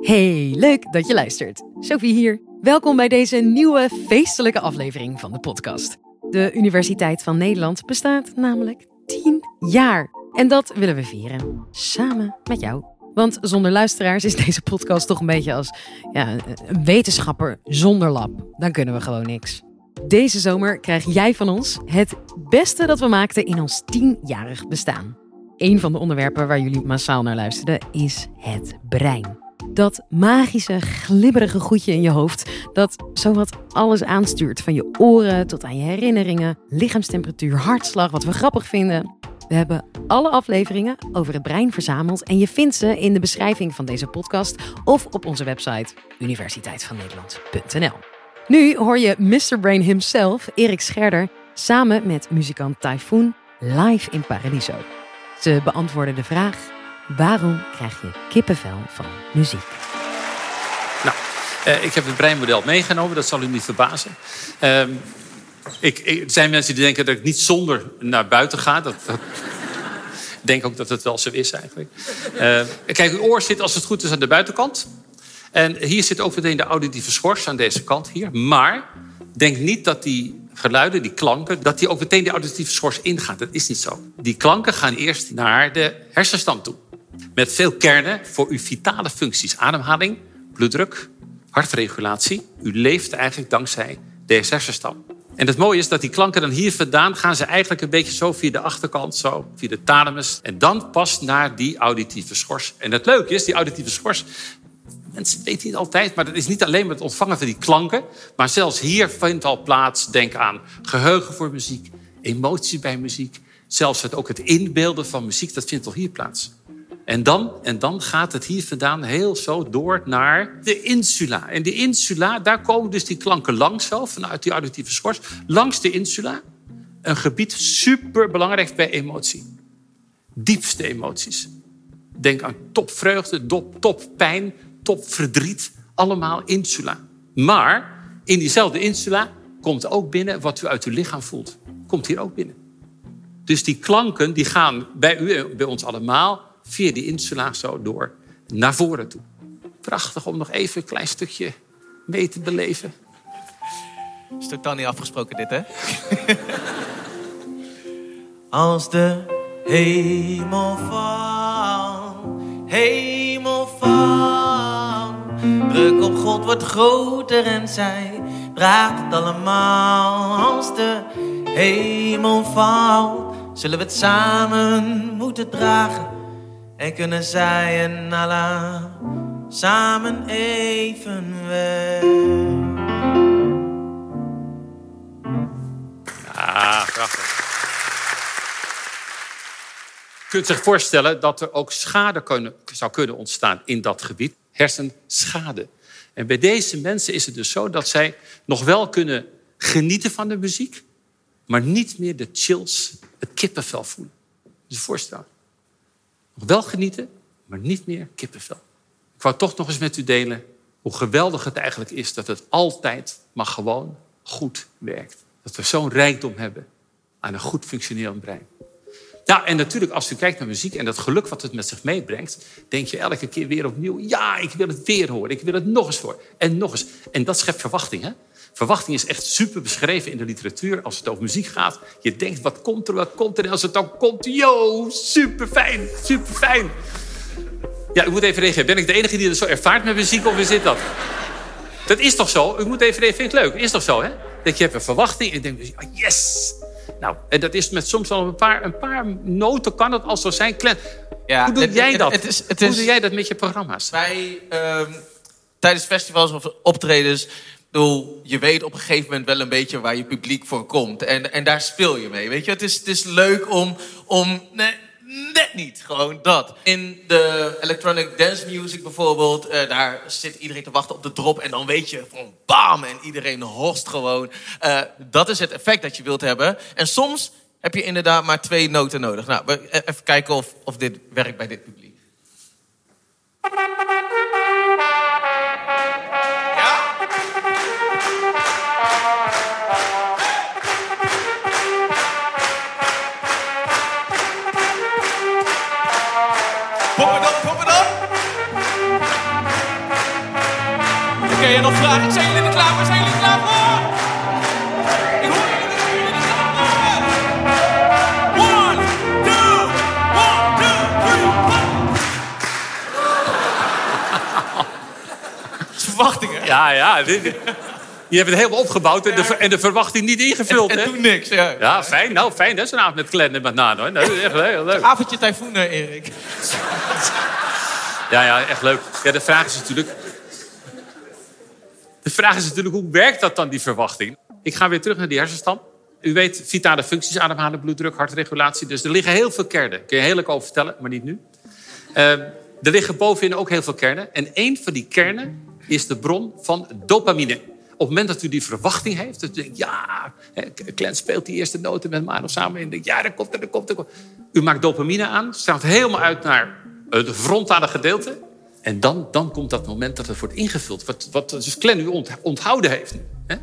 Hey, leuk dat je luistert. Sophie hier. Welkom bij deze nieuwe feestelijke aflevering van de podcast. De Universiteit van Nederland bestaat namelijk 10 jaar. En dat willen we vieren. Samen met jou. Want zonder luisteraars is deze podcast toch een beetje als ja, een wetenschapper zonder lab. Dan kunnen we gewoon niks. Deze zomer krijg jij van ons het beste dat we maakten in ons tienjarig bestaan. Een van de onderwerpen waar jullie massaal naar luisterden is het brein. Dat magische, glibberige goedje in je hoofd dat zowat alles aanstuurt. Van je oren tot aan je herinneringen, lichaamstemperatuur, hartslag, wat we grappig vinden. We hebben alle afleveringen over het brein verzameld en je vindt ze in de beschrijving van deze podcast of op onze website universiteitvannederland.nl. Nu hoor je Mr. Brain himself, Erik Scherder, samen met muzikant Typhoon live in Paradiso. Ze beantwoorden de vraag: waarom krijg je kippenvel van muziek? Nou, eh, ik heb het breinmodel meegenomen, dat zal u niet verbazen. Ehm, ik, er zijn mensen die denken dat ik niet zonder naar buiten ga. Dat, dat ik denk ook dat het wel zo is eigenlijk. Uh, kijk, uw oor zit als het goed is aan de buitenkant. En hier zit ook meteen de auditieve schors aan deze kant hier. Maar denk niet dat die geluiden, die klanken, dat die ook meteen de auditieve schors ingaan. Dat is niet zo. Die klanken gaan eerst naar de hersenstam toe. Met veel kernen voor uw vitale functies. Ademhaling, bloeddruk, hartregulatie. U leeft eigenlijk dankzij deze hersenstam. En het mooie is dat die klanken dan hier vandaan gaan ze eigenlijk een beetje zo via de achterkant, zo via de thalamus. En dan pas naar die auditieve schors. En het leuke is, die auditieve schors, mensen weten niet altijd, maar dat is niet alleen met het ontvangen van die klanken. Maar zelfs hier vindt al plaats, denk aan geheugen voor muziek, emotie bij muziek. Zelfs het, ook het inbeelden van muziek, dat vindt al hier plaats. En dan, en dan gaat het hier vandaan heel zo door naar de insula. En de insula, daar komen dus die klanken langs zo, vanuit die auditieve schors. Langs de insula. Een gebied super belangrijk bij emotie. Diepste emoties. Denk aan topvreugde, top, toppijn, topverdriet. Allemaal insula. Maar in diezelfde insula komt ook binnen wat u uit uw lichaam voelt. Komt hier ook binnen. Dus die klanken die gaan bij u en bij ons allemaal via die insula zo door naar voren toe. Prachtig om nog even een klein stukje mee te beleven. Is totaal niet afgesproken dit, hè? Als de hemel valt, hemel valt. Druk op God wordt groter en zij draagt het allemaal. Als de hemel valt, zullen we het samen moeten dragen. En kunnen zij en Allah samen even weg. Ah, prachtig. Je kunt zich voorstellen dat er ook schade kunnen, zou kunnen ontstaan in dat gebied. Hersenschade. En bij deze mensen is het dus zo dat zij nog wel kunnen genieten van de muziek, maar niet meer de chills, het kippenvel voelen. Dus voorstellen. Wel genieten, maar niet meer kippenvel. Ik wou toch nog eens met u delen hoe geweldig het eigenlijk is dat het altijd, maar gewoon goed werkt. Dat we zo'n rijkdom hebben aan een goed functionerend brein. Ja, en natuurlijk als u kijkt naar muziek en dat geluk wat het met zich meebrengt, denk je elke keer weer opnieuw, ja, ik wil het weer horen, ik wil het nog eens horen en nog eens. En dat schept verwachting, hè? Verwachting is echt super beschreven in de literatuur als het over muziek gaat. Je denkt, wat komt er, wat komt er? En als het dan komt, yo, super fijn, super fijn. Ja, u moet even reageren. Ben ik de enige die dat zo ervaart met muziek of is dit dat? Dat is toch zo? U moet even reageren. Vind ik leuk? Is toch zo, hè? Dat je hebt een verwachting en denkt, yes! Nou, en dat is met soms wel een paar, een paar noten kan het al zo zijn. Ja, Hoe doe het, jij dat? Het is, het is, Hoe doe jij dat met je programma's? Wij, um, tijdens festivals of optredens bedoel, je weet op een gegeven moment wel een beetje waar je publiek voor komt. En, en daar speel je mee. Weet je, het is, het is leuk om. om nee, net niet, gewoon dat. In de electronic dance music bijvoorbeeld, uh, daar zit iedereen te wachten op de drop. En dan weet je van bam, en iedereen horst gewoon. Uh, dat is het effect dat je wilt hebben. En soms heb je inderdaad maar twee noten nodig. Nou, even kijken of, of dit werkt bij dit publiek. Jij nog vragen? Zijn jullie er klaar voor? Zijn jullie er klaar voor? Ik hoor jullie dat jullie er klaar voor zijn. One, two, one, two, three, four. Dat is verwachting, hè? Ja, ja. dit- je hebt het helemaal opgebouwd en de, en de verwachting niet ingevuld, En hè? toen niks, ja. Ja, fijn. Nou, fijn. Dat is een avond met Glenn en met Nano. hè. Dat is echt heel leuk. Avondje tyfoon, Erik. Ja, ja, echt leuk. Ja, de vraag is natuurlijk... De vraag is natuurlijk, hoe werkt dat dan, die verwachting? Ik ga weer terug naar die hersenstam. U weet, vitale functies, ademhalen, bloeddruk, hartregulatie. Dus er liggen heel veel kernen. Kun je heel leuk over vertellen, maar niet nu. Eh, er liggen bovenin ook heel veel kernen. En één van die kernen is de bron van dopamine. Op het moment dat u die verwachting heeft, dat u denkt, ja, Glenn speelt die eerste noten met Mano samen. En denkt, ja, dat komt, er, dat komt, komt. U maakt dopamine aan, straalt helemaal uit naar het frontale gedeelte. En dan, dan komt dat moment dat het wordt ingevuld. Wat, wat dus Glenn u ont- onthouden heeft. Hè?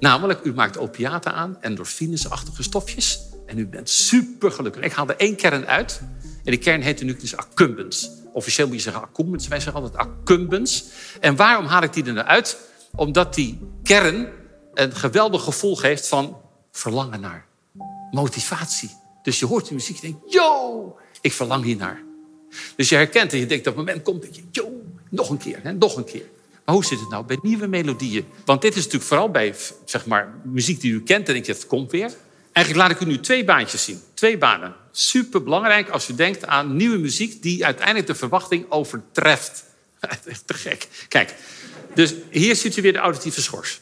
Namelijk, u maakt opiaten aan, endorfinesachtige stofjes. En u bent super gelukkig. Ik haal er één kern uit. En die kern heet nucleus accumbens. Officieel moet je zeggen accumbens. Wij zeggen altijd accumbens. En waarom haal ik die er nou uit? Omdat die kern een geweldig gevoel geeft van verlangen naar. Motivatie. Dus je hoort die muziek en denkt, yo, ik verlang hiernaar. Dus je herkent en je denkt, dat moment komt dat je, yo, nog een keer, hè, nog een keer. Maar hoe zit het nou bij nieuwe melodieën? Want dit is natuurlijk vooral bij zeg maar, muziek die u kent en denk je, het komt weer. Eigenlijk laat ik u nu twee baantjes zien. Twee banen. Super belangrijk als u denkt aan nieuwe muziek die uiteindelijk de verwachting overtreft. Echt te gek. Kijk, dus hier ziet u weer de auditieve schors.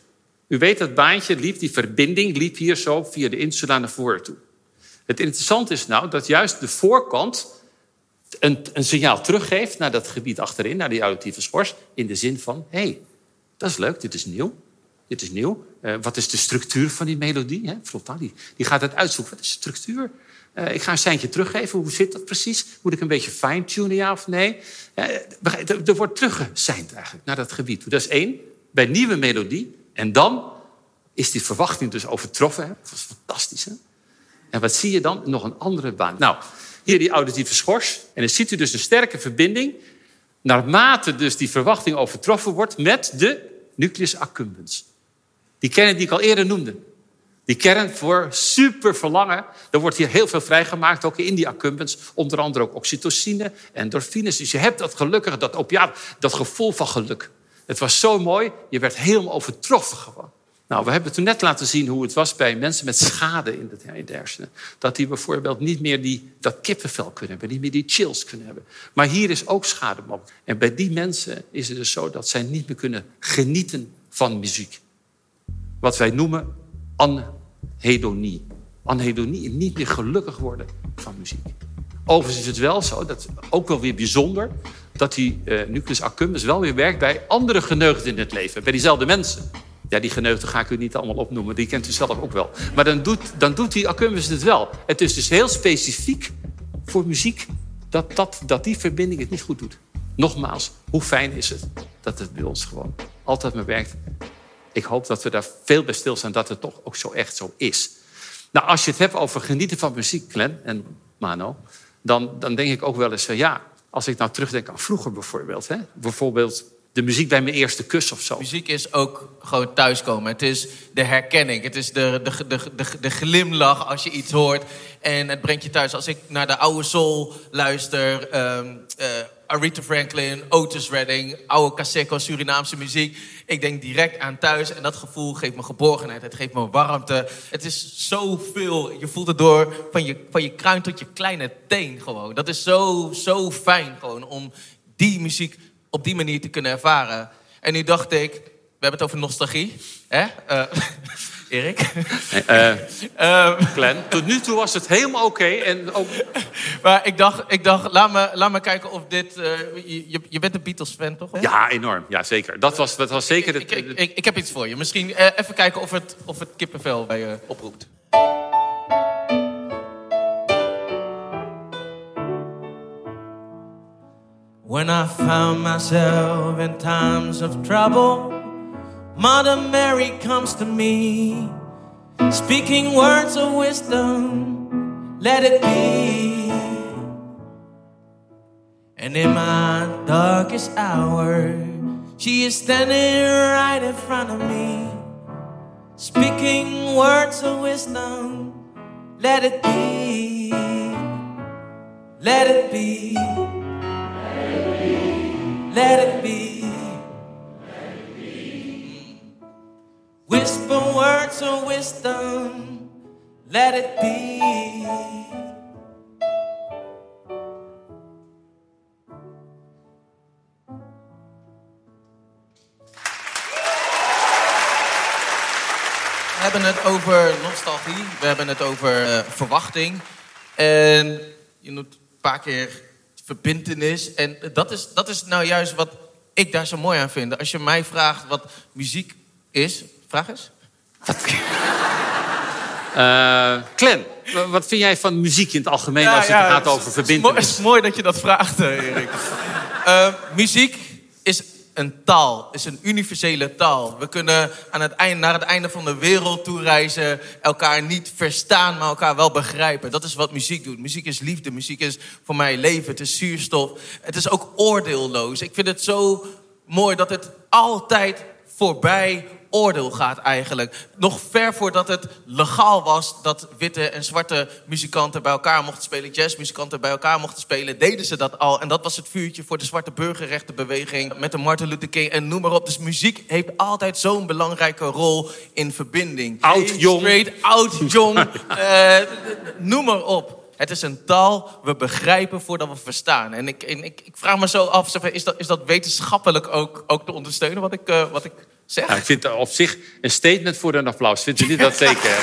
U weet dat baantje liep, die verbinding liep hier zo via de insula naar voren toe. Het interessante is nou dat juist de voorkant een, een signaal teruggeeft naar dat gebied achterin, naar die auditieve schors, in de zin van: hé, hey, dat is leuk, dit is nieuw. Dit is nieuw. Eh, wat is de structuur van die melodie? Hè? Frontaal, die, gaat het uitzoeken. Wat is de structuur? Eh, ik ga een seintje teruggeven. Hoe zit dat precies? Moet ik een beetje fine-tunen, ja of nee? Eh, er, wordt teruggeseind eigenlijk naar dat gebied. Dat is één, bij nieuwe melodie. En dan is die verwachting dus overtroffen. Hè? Dat is fantastisch, hè? En wat zie je dan? Nog een andere baan. Nou, hier die auditieve schors. En dan ziet u dus een sterke verbinding... naarmate dus die verwachting overtroffen wordt... met de nucleus accumbens. Die kern die ik al eerder noemde. Die kern voor super verlangen. Er wordt hier heel veel vrijgemaakt, ook in die accumbens. Onder andere ook oxytocine, endorfines. Dus je hebt dat gelukkige, dat opiaat, dat gevoel van geluk. Het was zo mooi, je werd helemaal overtroffen gewoon. Nou, we hebben toen net laten zien hoe het was bij mensen met schade in de hersenen. Dat die bijvoorbeeld niet meer die, dat kippenvel kunnen hebben, niet meer die chills kunnen hebben. Maar hier is ook schade mogelijk. En bij die mensen is het dus zo dat zij niet meer kunnen genieten van muziek. Wat wij noemen anhedonie. Anhedonie, niet meer gelukkig worden van muziek. Overigens is het wel zo, dat ook wel weer bijzonder... dat die uh, nucleus accumbens wel weer werkt bij andere geneugden in het leven. Bij diezelfde mensen. Ja, die geneugden ga ik u niet allemaal opnoemen. Die kent u zelf ook wel. Maar dan doet, dan doet die het wel. Het is dus heel specifiek voor muziek... dat, dat, dat die verbinding het niet goed doet. Nogmaals, hoe fijn is het dat het bij ons gewoon altijd maar werkt. Ik hoop dat we daar veel bij stilstaan dat het toch ook zo echt zo is. Nou, als je het hebt over genieten van muziek, Glenn en Mano... dan, dan denk ik ook wel eens ja... als ik nou terugdenk aan vroeger bijvoorbeeld... Hè, bijvoorbeeld de muziek bij mijn eerste kus of zo. Muziek is ook gewoon thuiskomen. Het is de herkenning. Het is de, de, de, de, glimlach als je iets hoort. En het brengt je thuis. Als ik naar de oude soul luister... Um, Aretha Franklin, Otis Redding, oude Caseco, Surinaamse muziek. Ik denk direct aan thuis en dat gevoel geeft me geborgenheid. Het geeft me warmte. Het is zoveel. Je voelt het door van je, van je kruin tot je kleine teen gewoon. Dat is zo, zo fijn gewoon om die muziek op die manier te kunnen ervaren. En nu dacht ik, we hebben het over nostalgie. Hè? Uh, Erik? Uh, uh, Glenn, tot nu toe was het helemaal oké. Okay en ook... Maar ik dacht, ik dacht laat, me, laat me kijken of dit... Uh, je, je bent een Beatles-fan, toch? Hè? Ja, enorm. Ja, zeker. Dat was, dat was zeker... Ik, ik, ik, ik, heb iets voor je. Misschien even kijken of het, of het kippenvel bij je oproept. When I found myself in times of trouble Mother Mary comes to me, speaking words of wisdom, let it be. And in my darkest hour, She is standing right in front of me, speaking words of wisdom. Let it be, let it be, let it be. Whisper words of wisdom, let it be. We hebben het over nostalgie, we hebben het over eh, verwachting. En je noemt een paar keer verbintenis. En dat is, dat is nou juist wat ik daar zo mooi aan vind. Als je mij vraagt wat muziek is, vraag eens. Eh Clan, wa- wat vind jij van muziek in het algemeen als het gaat over verbindenis? mooi, het is mooi dat je dat vraagt, eh, Erik. Eh, muziek een taal, is een universele taal. We kunnen aan het eind, naar het einde van de wereld toe reizen, elkaar niet verstaan, maar elkaar wel begrijpen. Dat is wat muziek doet. Muziek is liefde, muziek is voor mij leven, het is zuurstof. Het is ook oordeelloos. Ik vind het zo mooi dat het altijd voorbij oordeel gaat eigenlijk. Nog ver voordat het legaal was dat witte en zwarte muzikanten bij elkaar mochten spelen, jazzmuzikanten bij elkaar mochten spelen, deden ze dat al. En dat was het vuurtje voor de zwarte burgerrechtenbeweging met de Martin Luther King en noem maar op. Dus muziek heeft altijd zo'n belangrijke rol in verbinding. Oud, jong. Straight, oud, jong, eh, noem maar op. Het is een taal, we begrijpen voordat we verstaan. En ik, en ik, ik vraag me zo af, is dat, is dat wetenschappelijk ook, ook te ondersteunen wat ik, eh, wat ik zeg? Nou, ik vind het op zich een statement voor een applaus. Vindt u niet dat zeker?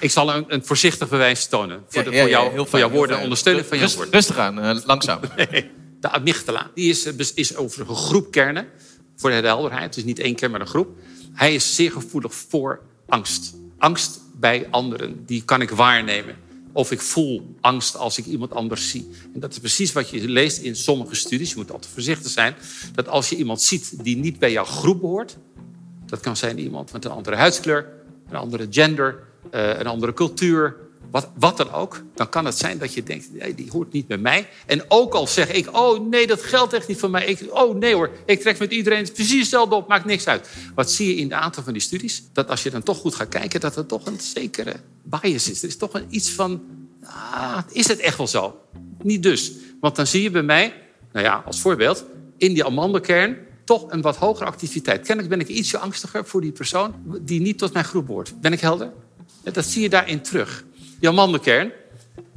Ik zal een, een voorzichtig bewijs tonen. Voor, de, Ja, ja, voor, ja, jou, heel voor fijn, jouw woorden, fijn. ondersteuning van jouw woorden. Rustig aan, eh, langzaam. De amygdala die is, eh, is over een groep kernen. Voor de helderheid, dus niet één kern, maar een groep. Hij is zeer gevoelig voor angst. Angst bij anderen, die kan ik waarnemen. Of ik voel angst als ik iemand anders zie. En dat is precies wat je leest in sommige studies. Je moet altijd voorzichtig zijn. Dat als je iemand ziet die niet bij jouw groep behoort... dat kan zijn iemand met een andere huidskleur, een andere gender, eh, een andere cultuur... Wat, dan ook, dan kan het zijn dat je denkt, nee, die hoort niet bij mij. En ook al zeg ik, oh nee, dat geldt echt niet voor mij. Ik, oh nee hoor, ik trek met iedereen precies hetzelfde op, maakt niks uit. Wat zie je in een aantal van die studies? Dat als je dan toch goed gaat kijken, dat er toch een zekere bias is. Er is toch een iets van, ah, is het echt wel zo? Niet dus. Want dan zie je bij mij, nou ja, als voorbeeld, in die amandelkern toch een wat hogere activiteit. Kennelijk ben ik ietsje angstiger voor die persoon die niet tot mijn groep behoort. Ben ik helder? Dat zie je daarin terug. Die amandelkern.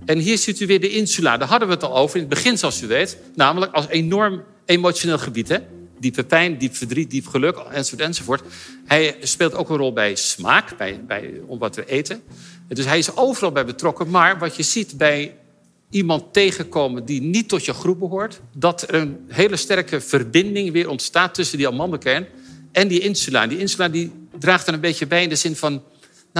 En hier ziet u weer de insula. Daar hadden we het al over in het begin, zoals u weet. Namelijk als enorm emotioneel gebied. Hè? Diepe pijn, diep verdriet, diep geluk, enzovoort, enzovoort. Hij speelt ook een rol bij smaak, bij, bij, om wat te eten. Dus hij is overal bij betrokken. Maar wat je ziet bij iemand tegenkomen die niet tot je groep behoort... dat er een hele sterke verbinding weer ontstaat tussen die amandelkern en die insula. Die insula die draagt er een beetje bij in de zin van...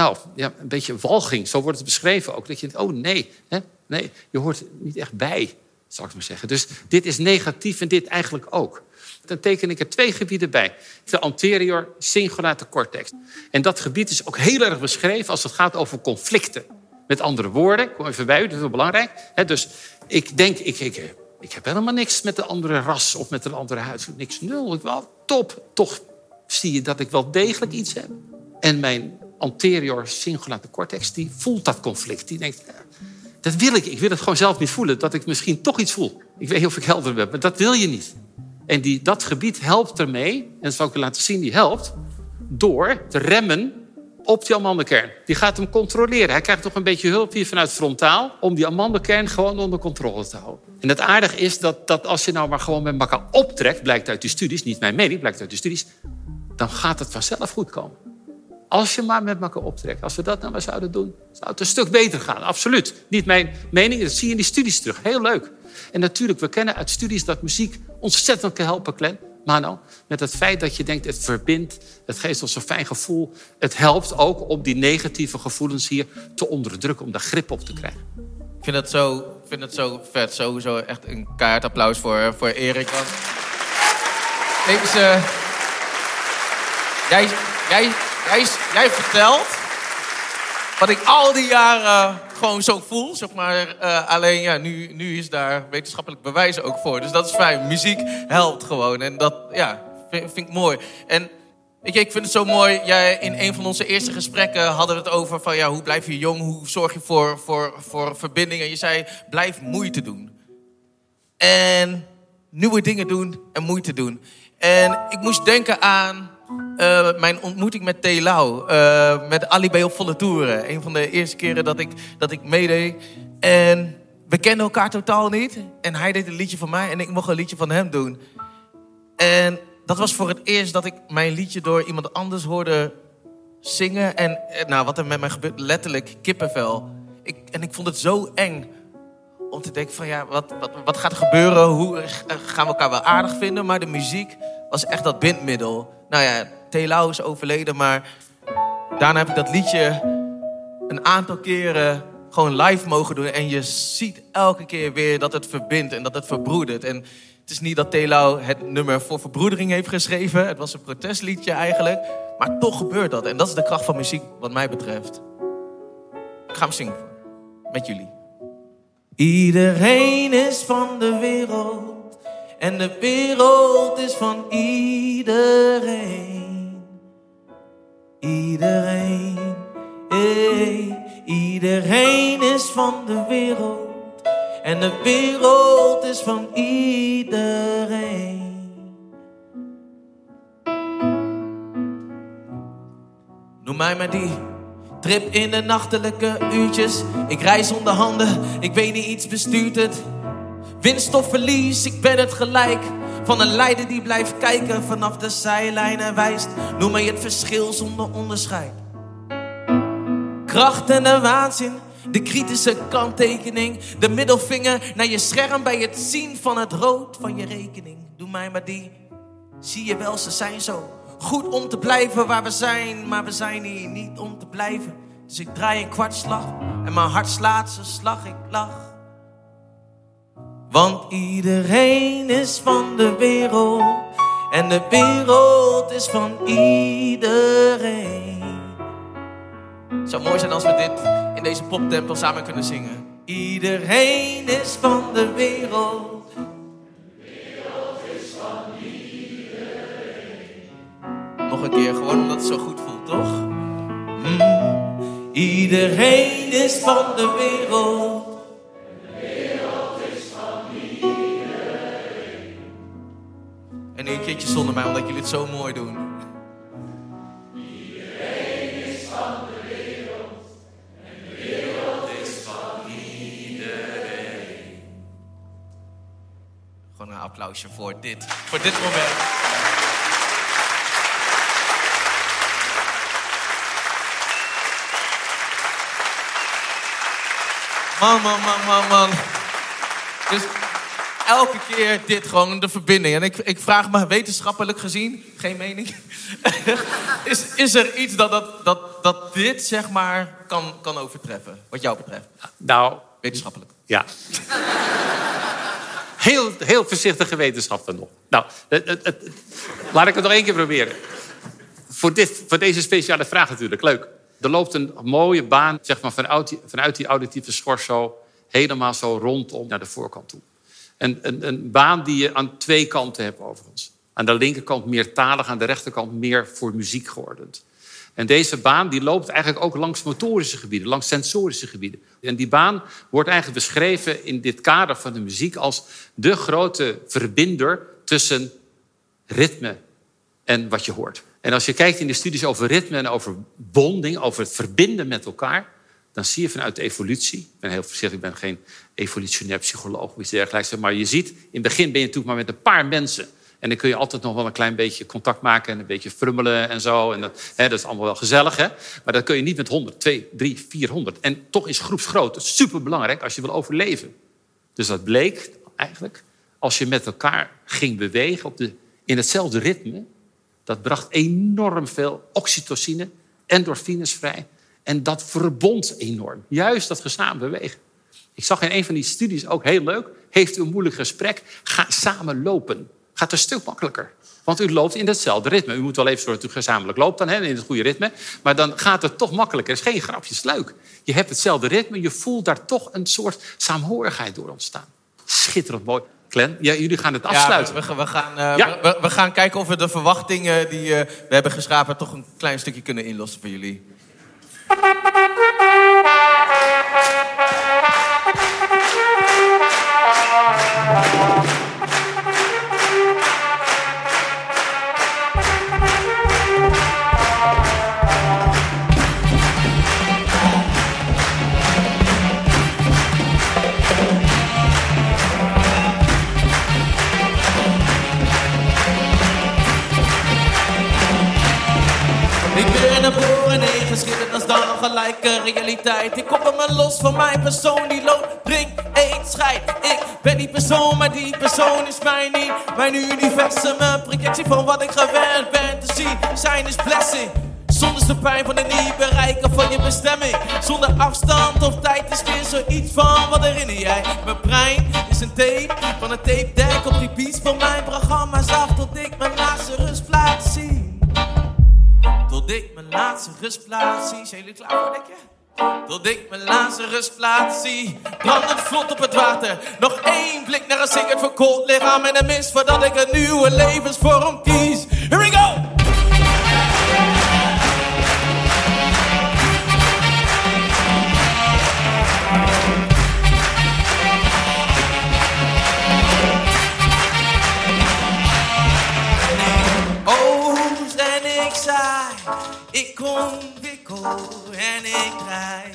nou, ja, een beetje walging, zo wordt het beschreven ook. Dat je denkt, oh nee, hè? nee, je hoort niet echt bij, zal ik maar zeggen. Dus dit is negatief en dit eigenlijk ook. Dan teken ik er twee gebieden bij. De anterior cingulate cortex. En dat gebied is ook heel erg beschreven als het gaat over conflicten. Met andere woorden, ik kom even bij u, dat is wel belangrijk. Hè, dus ik denk, ik, ik, ik heb helemaal niks met een andere ras of met een andere huid. Niks, nul. Wel top. Toch zie je dat ik wel degelijk iets heb. En mijn anterior cingulate cortex, die voelt dat conflict. Die denkt, dat wil ik. Ik wil het gewoon zelf niet voelen. Dat ik misschien toch iets voel. Ik weet niet of ik helder ben, maar dat wil je niet. En die, dat gebied helpt ermee, en dat zal ik u laten zien, die helpt door te remmen op die amandelkern. Die gaat hem controleren. Hij krijgt toch een beetje hulp hier vanuit frontaal om die amandelkern gewoon onder controle te houden. En het aardige is dat, dat als je nou maar gewoon met elkaar optrekt, blijkt uit die studies, niet mijn mening, blijkt uit de studies, dan gaat het vanzelf goed komen. Als je maar met elkaar optrekt. Als we dat nou maar zouden doen, zou het een stuk beter gaan. Absoluut. Niet mijn mening, dat zie je in die studies terug. Heel leuk. En natuurlijk, we kennen uit studies dat muziek ontzettend kan helpen, Glenn. Mano, met het feit dat je denkt, het verbindt, het geeft ons een fijn gevoel. Het helpt ook om die negatieve gevoelens hier te onderdrukken, om daar grip op te krijgen. Ik vind het zo, vind het zo vet. Sowieso echt een kaart applaus voor, voor Erik. Want deze, jij, jij, jij, vertelt wat ik al die jaren gewoon zo voel, zeg maar. Uh, alleen ja, nu, nu is daar wetenschappelijk bewijs ook voor. Dus dat is fijn. Muziek helpt gewoon. En dat, ja, vind, ik mooi. En Weet ik vind het zo mooi. Jij, in een van onze eerste gesprekken hadden we het over van ja, hoe blijf je jong? Hoe zorg je voor, voor, voor verbinding? En je zei, blijf moeite doen. En nieuwe dingen doen en moeite doen. En ik moest denken aan uh, mijn ontmoeting met T. Lau. Uh, met Ali op volle toeren. Een van de eerste keren dat ik, dat ik meedeed. En we kenden elkaar totaal niet. En hij deed een liedje van mij en ik mocht een liedje van hem doen. En dat was voor het eerst dat ik mijn liedje door iemand anders hoorde zingen. En nou, wat er met mij gebeurt, letterlijk kippenvel. Ik, en ik vond het zo eng om te denken van ja, wat, wat, wat gaat er gebeuren? Hoe gaan we elkaar wel aardig vinden? Maar de muziek was echt dat bindmiddel. Nou ja, Telau is overleden, maar daarna heb ik dat liedje een aantal keren gewoon live mogen doen. En je ziet elke keer weer dat het verbindt en dat het verbroedert. En het is niet dat Telau het nummer voor verbroedering heeft geschreven. Het was een protestliedje eigenlijk. Maar toch gebeurt dat. En dat is de kracht van muziek wat mij betreft. Ik ga hem zingen met jullie. Iedereen is van de wereld. En de wereld is van iedereen. Iedereen. Hey, iedereen is van de wereld. En de wereld is van iedereen. Noem mij maar die trip in de nachtelijke uurtjes. Ik reis zonder handen, ik weet niet, iets bestuurt het. Winst of verlies, ik ben het gelijk. Van een leider die blijft kijken vanaf de zijlijnen wijst. Noem mij het verschil zonder onderscheid. Kracht en de waanzin de kritische kanttekening, de middelvinger naar je scherm bij het zien van het rood van je rekening. Doe mij maar die. Zie je wel, ze zijn zo goed om te blijven waar we zijn, maar we zijn hier niet om te blijven. Dus ik draai een kwartslag en mijn hart slaat zijn slag, ik lach. Want iedereen is van de wereld en de wereld is van iedereen. Het zou mooi zijn als we dit in deze poptempel samen kunnen zingen. Iedereen is van de wereld. De wereld is van iedereen. Nog een keer, gewoon omdat het zo goed voelt, toch? Mm. Iedereen is van de wereld. En een keertje zonder mij, omdat jullie het zo mooi doen. applausje voor dit, voor dit moment. Man, man, man, man, man. Dus elke keer dit gewoon de verbinding. En ik, ik vraag me wetenschappelijk gezien, geen mening. is, is er iets dat, dat, dat, dat dit zeg maar kan, kan overtreffen, wat jou betreft? Nou, wetenschappelijk. Ja. Heel, heel voorzichtige wetenschap dan nog. Nou, het, het, laat ik het nog één keer proberen. Voor, dit, voor deze speciale vraag natuurlijk, leuk. Er loopt een mooie baan zeg maar, vanuit, die, vanuit die auditieve schors zo... helemaal zo rondom naar de voorkant toe. En, een, een baan die je aan twee kanten hebt overigens. Aan de linkerkant meer talig, aan de rechterkant meer voor muziek geordend. En deze baan die loopt eigenlijk ook langs motorische gebieden, langs sensorische gebieden. En die baan wordt eigenlijk beschreven in dit kader van de muziek als de grote verbinder tussen ritme en wat je hoort. En als je kijkt in de studies over ritme en over bonding, over het verbinden met elkaar, dan zie je vanuit de evolutie, ik ben heel voorzichtig, ik ben geen evolutionair psycholoog of iets dergelijks, maar je ziet, in het begin ben je natuurlijk maar met een paar mensen. En dan kun je altijd nog wel een klein beetje contact maken en een beetje frummelen en zo. En dat, hè, dat is allemaal wel gezellig, hè? Maar dat kun je niet met 100, 2, 3, 400. En toch is groepsgroot superbelangrijk als je wil overleven. Dus dat bleek eigenlijk, als je met elkaar ging bewegen op de, in hetzelfde ritme, dat bracht enorm veel oxytocine, endorfines vrij. En dat verbond enorm. Juist dat gesamen bewegen. Ik zag in een van die studies ook heel leuk. Heeft u een moeilijk gesprek? Ga samen lopen. gaat een stuk makkelijker. Want u loopt in hetzelfde ritme. U moet wel even zorgen dat u gezamenlijk loopt dan, hè, in het goede ritme. Maar dan gaat het toch makkelijker. Het is geen grapje, het is leuk. Je hebt hetzelfde ritme, je voelt daar toch een soort saamhorigheid door ontstaan. Schitterend mooi. Glenn, ja, jullie gaan het afsluiten. Ja, we, we, gaan, uh, ja. we, we, gaan kijken of we de verwachtingen die uh, we hebben geschapen... toch een klein stukje kunnen inlossen voor jullie. Thank you. Realiteit. Ik koppel me los van mijn persoon die loopt, drink, eet, scheid. Ik ben die persoon, maar die persoon is mij niet. Mijn universum, een projectie van wat ik gewend ben te zien. Zijn is blessing. Zonder de pijn van het niet bereiken van je bestemming. Zonder afstand of tijd is weer zoiets van wat herinner jij. Mijn brein is een tape van een tape deck op die beats van mijn programma's af tot ik mijn laatste rustplaats zie laatste rustplaats zie. Zijn jullie klaar voor, denk je? Tot ik mijn laatste rustplaats zie. Brandend vlot op het water. Nog één blik naar een zinkend verkoold lichaam. En een mis voordat ik een nieuwe levensvorm kies. Here we go! Ik ontwikkel en ik draai.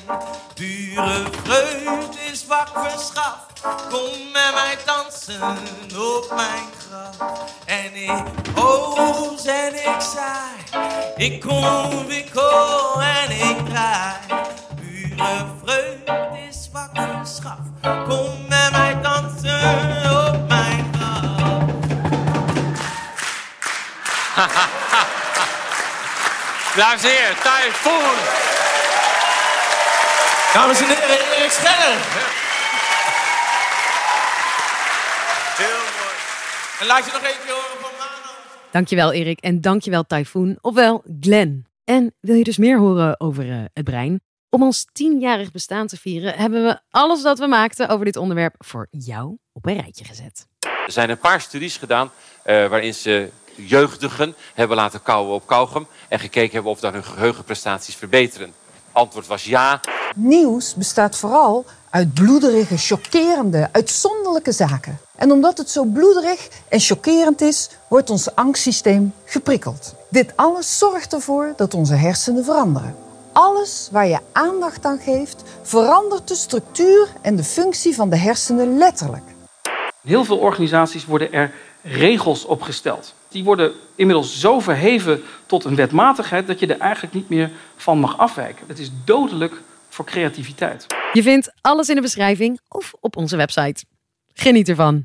Pure vreugde is wat verschaft. Kom met mij dansen op mijn graf. En ik oos en ik saai. Ik ontwikkel en ik draai. Dames en heren, Typhoon. Dames en heren, Erik Scheller. Heel mooi. En laat je nog even horen van Mano. Dankjewel Erik en dankjewel Typhoon, ofwel Glenn. En wil je dus meer horen over uh, het brein? Om ons tienjarig bestaan te vieren hebben we alles wat we maakten over dit onderwerp voor jou op een rijtje gezet. Er zijn een paar studies gedaan uh, waarin ze jeugdigen hebben laten kauwen op kauwgum en gekeken hebben of dat hun geheugenprestaties verbeteren. Antwoord was ja. Nieuws bestaat vooral uit bloederige, chockerende, uitzonderlijke zaken. En omdat het zo bloederig en chockerend is, wordt ons angstsysteem geprikkeld. Dit alles zorgt ervoor dat onze hersenen veranderen. Alles waar je aandacht aan geeft, verandert de structuur en de functie van de hersenen letterlijk. In heel veel organisaties worden er regels opgesteld. Die worden inmiddels zo verheven tot een wetmatigheid dat je er eigenlijk niet meer van mag afwijken. Het is dodelijk voor creativiteit. Je vindt alles in de beschrijving of op onze website. Geniet ervan.